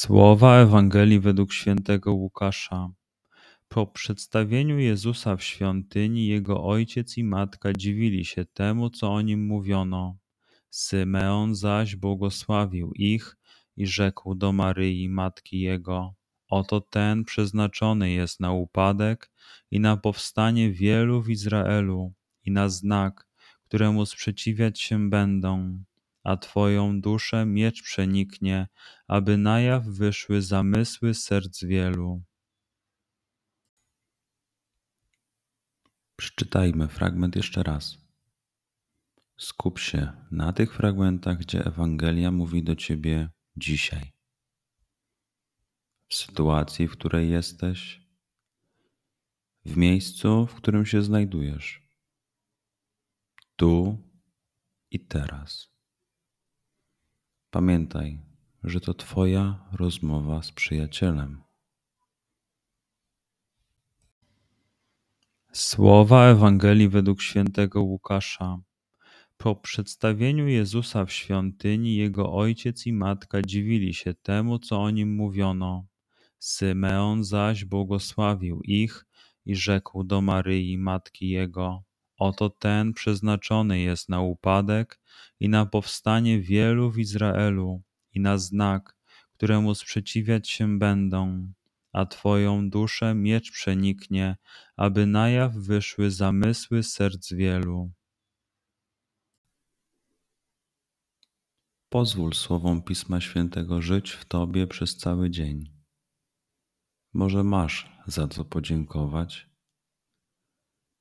Słowa Ewangelii według świętego Łukasza. Po przedstawieniu Jezusa w świątyni, jego ojciec i matka dziwili się temu, co o nim mówiono. Symeon zaś błogosławił ich i rzekł do Maryi, matki jego: Oto ten przeznaczony jest na upadek i na powstanie wielu w Izraelu, i na znak, któremu sprzeciwiać się będą a Twoją duszę miecz przeniknie, aby na jaw wyszły zamysły serc wielu. Przeczytajmy fragment jeszcze raz. Skup się na tych fragmentach, gdzie Ewangelia mówi do Ciebie dzisiaj. W sytuacji, w której jesteś, w miejscu, w którym się znajdujesz, tu i teraz. Pamiętaj, że to Twoja rozmowa z przyjacielem. Słowa Ewangelii według świętego Łukasza. Po przedstawieniu Jezusa w świątyni, jego ojciec i matka dziwili się temu, co o nim mówiono. Symeon zaś błogosławił ich i rzekł do Maryi, matki jego: Oto ten przeznaczony jest na upadek i na powstanie wielu w Izraelu, i na znak, któremu sprzeciwiać się będą, a Twoją duszę miecz przeniknie, aby na jaw wyszły zamysły serc wielu. Pozwól słowom Pisma Świętego żyć w Tobie przez cały dzień. Może masz za co podziękować